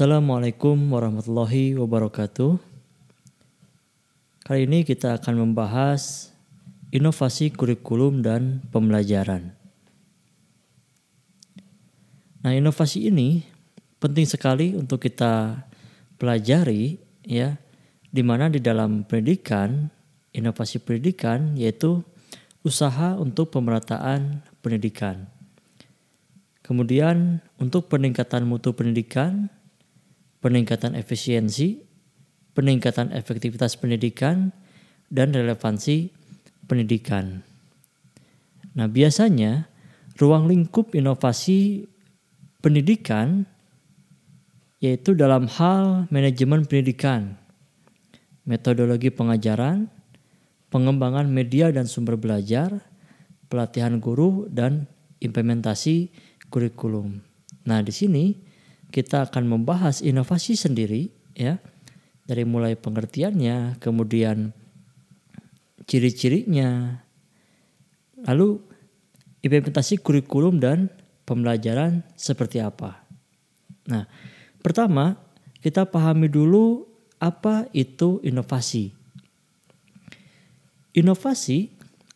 Assalamualaikum warahmatullahi wabarakatuh. Kali ini kita akan membahas inovasi kurikulum dan pembelajaran. Nah, inovasi ini penting sekali untuk kita pelajari ya, di mana di dalam pendidikan, inovasi pendidikan yaitu usaha untuk pemerataan pendidikan. Kemudian untuk peningkatan mutu pendidikan, peningkatan efisiensi, peningkatan efektivitas pendidikan, dan relevansi pendidikan. Nah, biasanya ruang lingkup inovasi pendidikan yaitu dalam hal manajemen pendidikan, metodologi pengajaran, pengembangan media dan sumber belajar, pelatihan guru dan implementasi kurikulum. Nah, di sini kita akan membahas inovasi sendiri ya. Dari mulai pengertiannya kemudian ciri-cirinya. Lalu implementasi kurikulum dan pembelajaran seperti apa. Nah pertama kita pahami dulu apa itu inovasi. Inovasi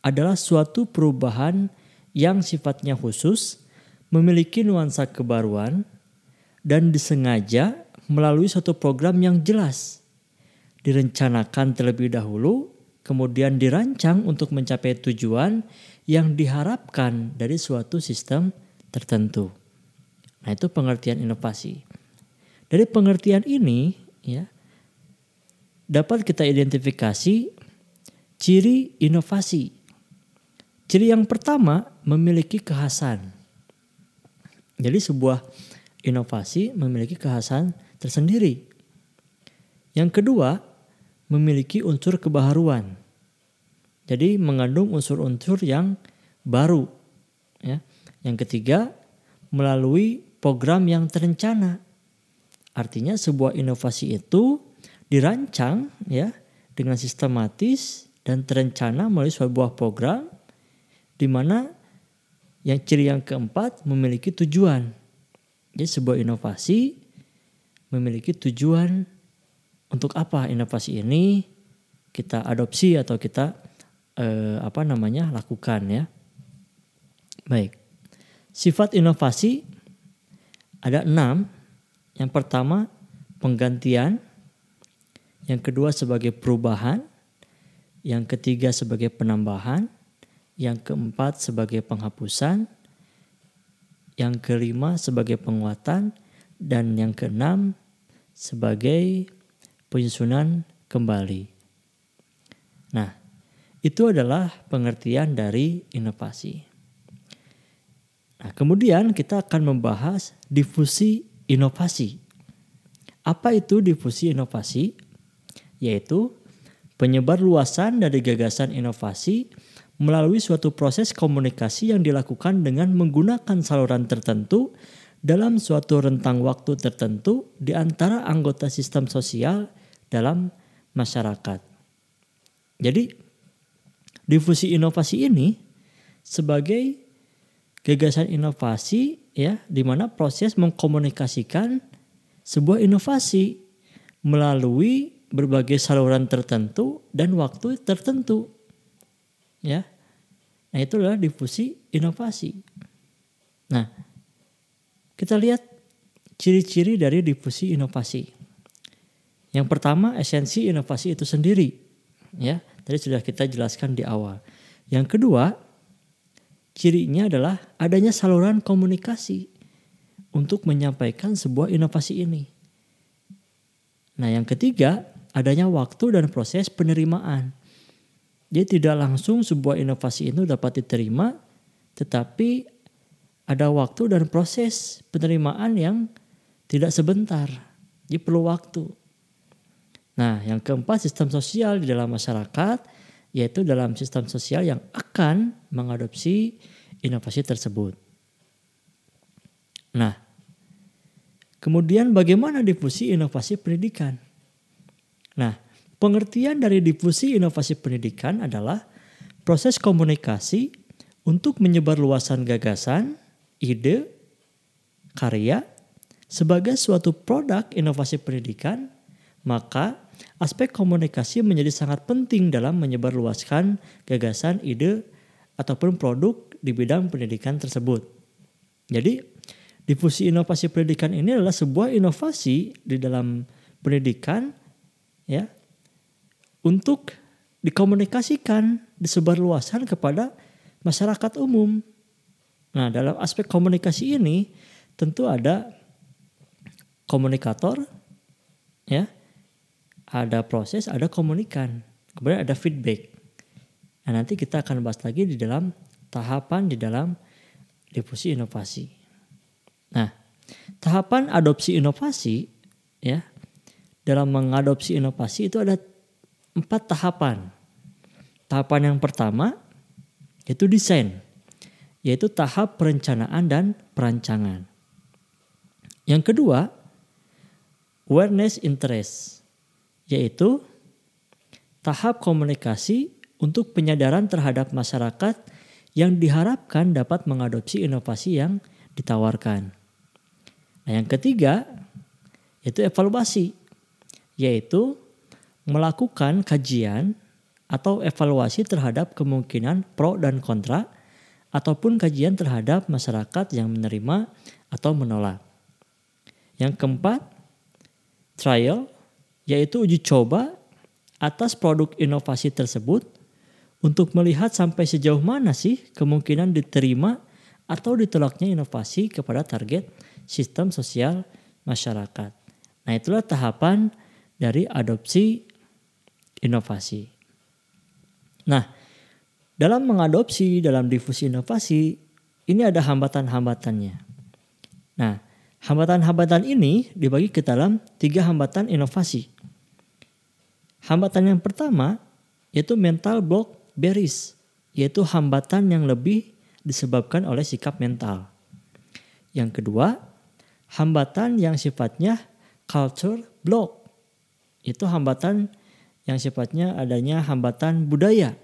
adalah suatu perubahan yang sifatnya khusus memiliki nuansa kebaruan dan disengaja melalui suatu program yang jelas. Direncanakan terlebih dahulu, kemudian dirancang untuk mencapai tujuan yang diharapkan dari suatu sistem tertentu. Nah, itu pengertian inovasi. Dari pengertian ini, ya, dapat kita identifikasi ciri inovasi. Ciri yang pertama memiliki kekhasan. Jadi sebuah inovasi memiliki kekhasan tersendiri. Yang kedua, memiliki unsur kebaharuan. Jadi mengandung unsur-unsur yang baru. Ya. Yang ketiga, melalui program yang terencana. Artinya sebuah inovasi itu dirancang ya dengan sistematis dan terencana melalui sebuah program di mana yang ciri yang keempat memiliki tujuan. Jadi sebuah inovasi memiliki tujuan untuk apa inovasi ini kita adopsi atau kita eh, apa namanya lakukan ya. Baik. Sifat inovasi ada enam. Yang pertama penggantian, yang kedua sebagai perubahan, yang ketiga sebagai penambahan, yang keempat sebagai penghapusan, yang kelima sebagai penguatan, dan yang keenam sebagai penyusunan kembali. Nah, itu adalah pengertian dari inovasi. Nah, kemudian kita akan membahas difusi inovasi. Apa itu difusi inovasi? Yaitu penyebar luasan dari gagasan inovasi melalui suatu proses komunikasi yang dilakukan dengan menggunakan saluran tertentu dalam suatu rentang waktu tertentu di antara anggota sistem sosial dalam masyarakat. Jadi, difusi inovasi ini sebagai gagasan inovasi ya di mana proses mengkomunikasikan sebuah inovasi melalui berbagai saluran tertentu dan waktu tertentu ya. Nah, itu adalah difusi inovasi. Nah, kita lihat ciri-ciri dari difusi inovasi. Yang pertama, esensi inovasi itu sendiri. Ya, tadi sudah kita jelaskan di awal. Yang kedua, cirinya adalah adanya saluran komunikasi untuk menyampaikan sebuah inovasi ini. Nah, yang ketiga, adanya waktu dan proses penerimaan. Jadi tidak langsung sebuah inovasi itu dapat diterima, tetapi ada waktu dan proses penerimaan yang tidak sebentar. Jadi perlu waktu. Nah, yang keempat sistem sosial di dalam masyarakat yaitu dalam sistem sosial yang akan mengadopsi inovasi tersebut. Nah, kemudian bagaimana difusi inovasi pendidikan? Nah, Pengertian dari difusi inovasi pendidikan adalah proses komunikasi untuk menyebar luasan gagasan, ide, karya, Sebagai suatu produk inovasi pendidikan, maka aspek komunikasi menjadi sangat penting dalam menyebarluaskan gagasan, ide, ataupun produk di bidang pendidikan tersebut. Jadi, difusi inovasi pendidikan ini adalah sebuah inovasi di dalam pendidikan ya untuk dikomunikasikan, disebarluaskan kepada masyarakat umum. Nah, dalam aspek komunikasi ini tentu ada komunikator, ya, ada proses, ada komunikan, kemudian ada feedback. Nah nanti kita akan bahas lagi di dalam tahapan di dalam difusi inovasi. Nah tahapan adopsi inovasi, ya, dalam mengadopsi inovasi itu ada empat tahapan. Tahapan yang pertama yaitu desain, yaitu tahap perencanaan dan perancangan. Yang kedua, awareness interest, yaitu tahap komunikasi untuk penyadaran terhadap masyarakat yang diharapkan dapat mengadopsi inovasi yang ditawarkan. Nah, yang ketiga yaitu evaluasi, yaitu melakukan kajian atau evaluasi terhadap kemungkinan pro dan kontra ataupun kajian terhadap masyarakat yang menerima atau menolak. Yang keempat, trial, yaitu uji coba atas produk inovasi tersebut untuk melihat sampai sejauh mana sih kemungkinan diterima atau ditolaknya inovasi kepada target sistem sosial masyarakat. Nah, itulah tahapan dari adopsi inovasi. Nah, dalam mengadopsi, dalam difusi inovasi, ini ada hambatan-hambatannya. Nah, Hambatan-hambatan ini dibagi ke dalam tiga hambatan inovasi. Hambatan yang pertama yaitu mental block barriers, yaitu hambatan yang lebih disebabkan oleh sikap mental. Yang kedua, hambatan yang sifatnya culture block, itu hambatan yang sifatnya adanya hambatan budaya.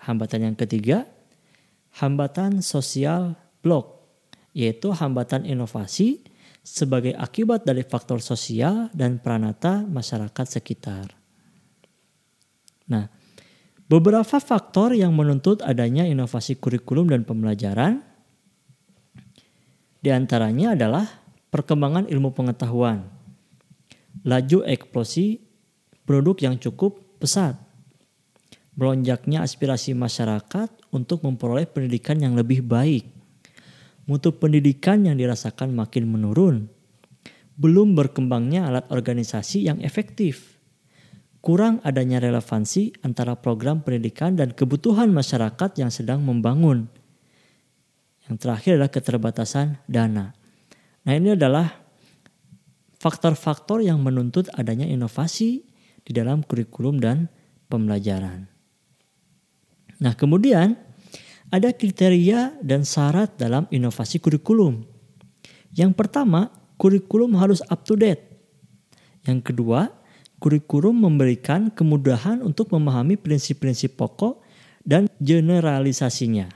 Hambatan yang ketiga, hambatan sosial block, yaitu hambatan inovasi sebagai akibat dari faktor sosial dan peranata masyarakat sekitar. Nah, beberapa faktor yang menuntut adanya inovasi kurikulum dan pembelajaran di antaranya adalah perkembangan ilmu pengetahuan, laju eksplosi produk yang cukup pesat, melonjaknya aspirasi masyarakat untuk memperoleh pendidikan yang lebih baik, mutu pendidikan yang dirasakan makin menurun. Belum berkembangnya alat organisasi yang efektif. Kurang adanya relevansi antara program pendidikan dan kebutuhan masyarakat yang sedang membangun. Yang terakhir adalah keterbatasan dana. Nah ini adalah faktor-faktor yang menuntut adanya inovasi di dalam kurikulum dan pembelajaran. Nah kemudian ada kriteria dan syarat dalam inovasi kurikulum. Yang pertama, kurikulum harus up to date. Yang kedua, kurikulum memberikan kemudahan untuk memahami prinsip-prinsip pokok dan generalisasinya.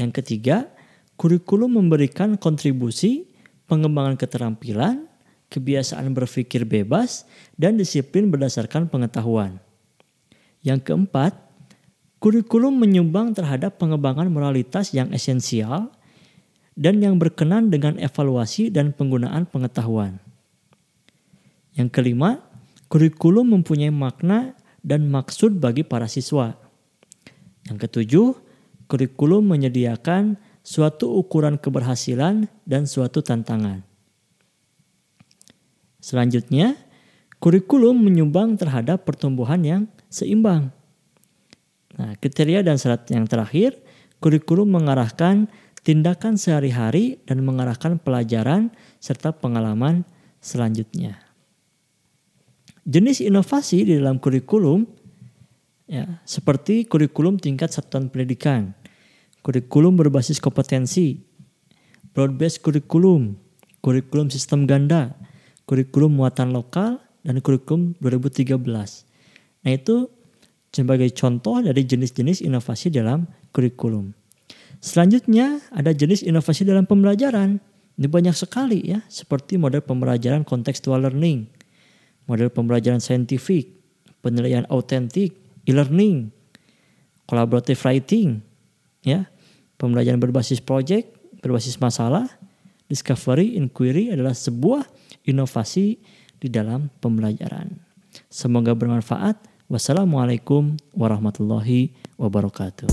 Yang ketiga, kurikulum memberikan kontribusi pengembangan keterampilan, kebiasaan berpikir bebas, dan disiplin berdasarkan pengetahuan. Yang keempat, Kurikulum menyumbang terhadap pengembangan moralitas yang esensial dan yang berkenan dengan evaluasi dan penggunaan pengetahuan. Yang kelima, kurikulum mempunyai makna dan maksud bagi para siswa. Yang ketujuh, kurikulum menyediakan suatu ukuran keberhasilan dan suatu tantangan. Selanjutnya, kurikulum menyumbang terhadap pertumbuhan yang seimbang Nah, kriteria dan syarat yang terakhir, kurikulum mengarahkan tindakan sehari-hari dan mengarahkan pelajaran serta pengalaman selanjutnya. Jenis inovasi di dalam kurikulum ya, seperti kurikulum tingkat satuan pendidikan, kurikulum berbasis kompetensi, broad-based kurikulum, kurikulum sistem ganda, kurikulum muatan lokal, dan kurikulum 2013. Nah itu sebagai contoh dari jenis-jenis inovasi dalam kurikulum. Selanjutnya ada jenis inovasi dalam pembelajaran. Ini banyak sekali ya, seperti model pembelajaran contextual learning, model pembelajaran saintifik, penilaian autentik, e-learning, collaborative writing, ya, pembelajaran berbasis project, berbasis masalah, discovery, inquiry adalah sebuah inovasi di dalam pembelajaran. Semoga bermanfaat. Wassalamualaikum warahmatullahi wabarakatuh.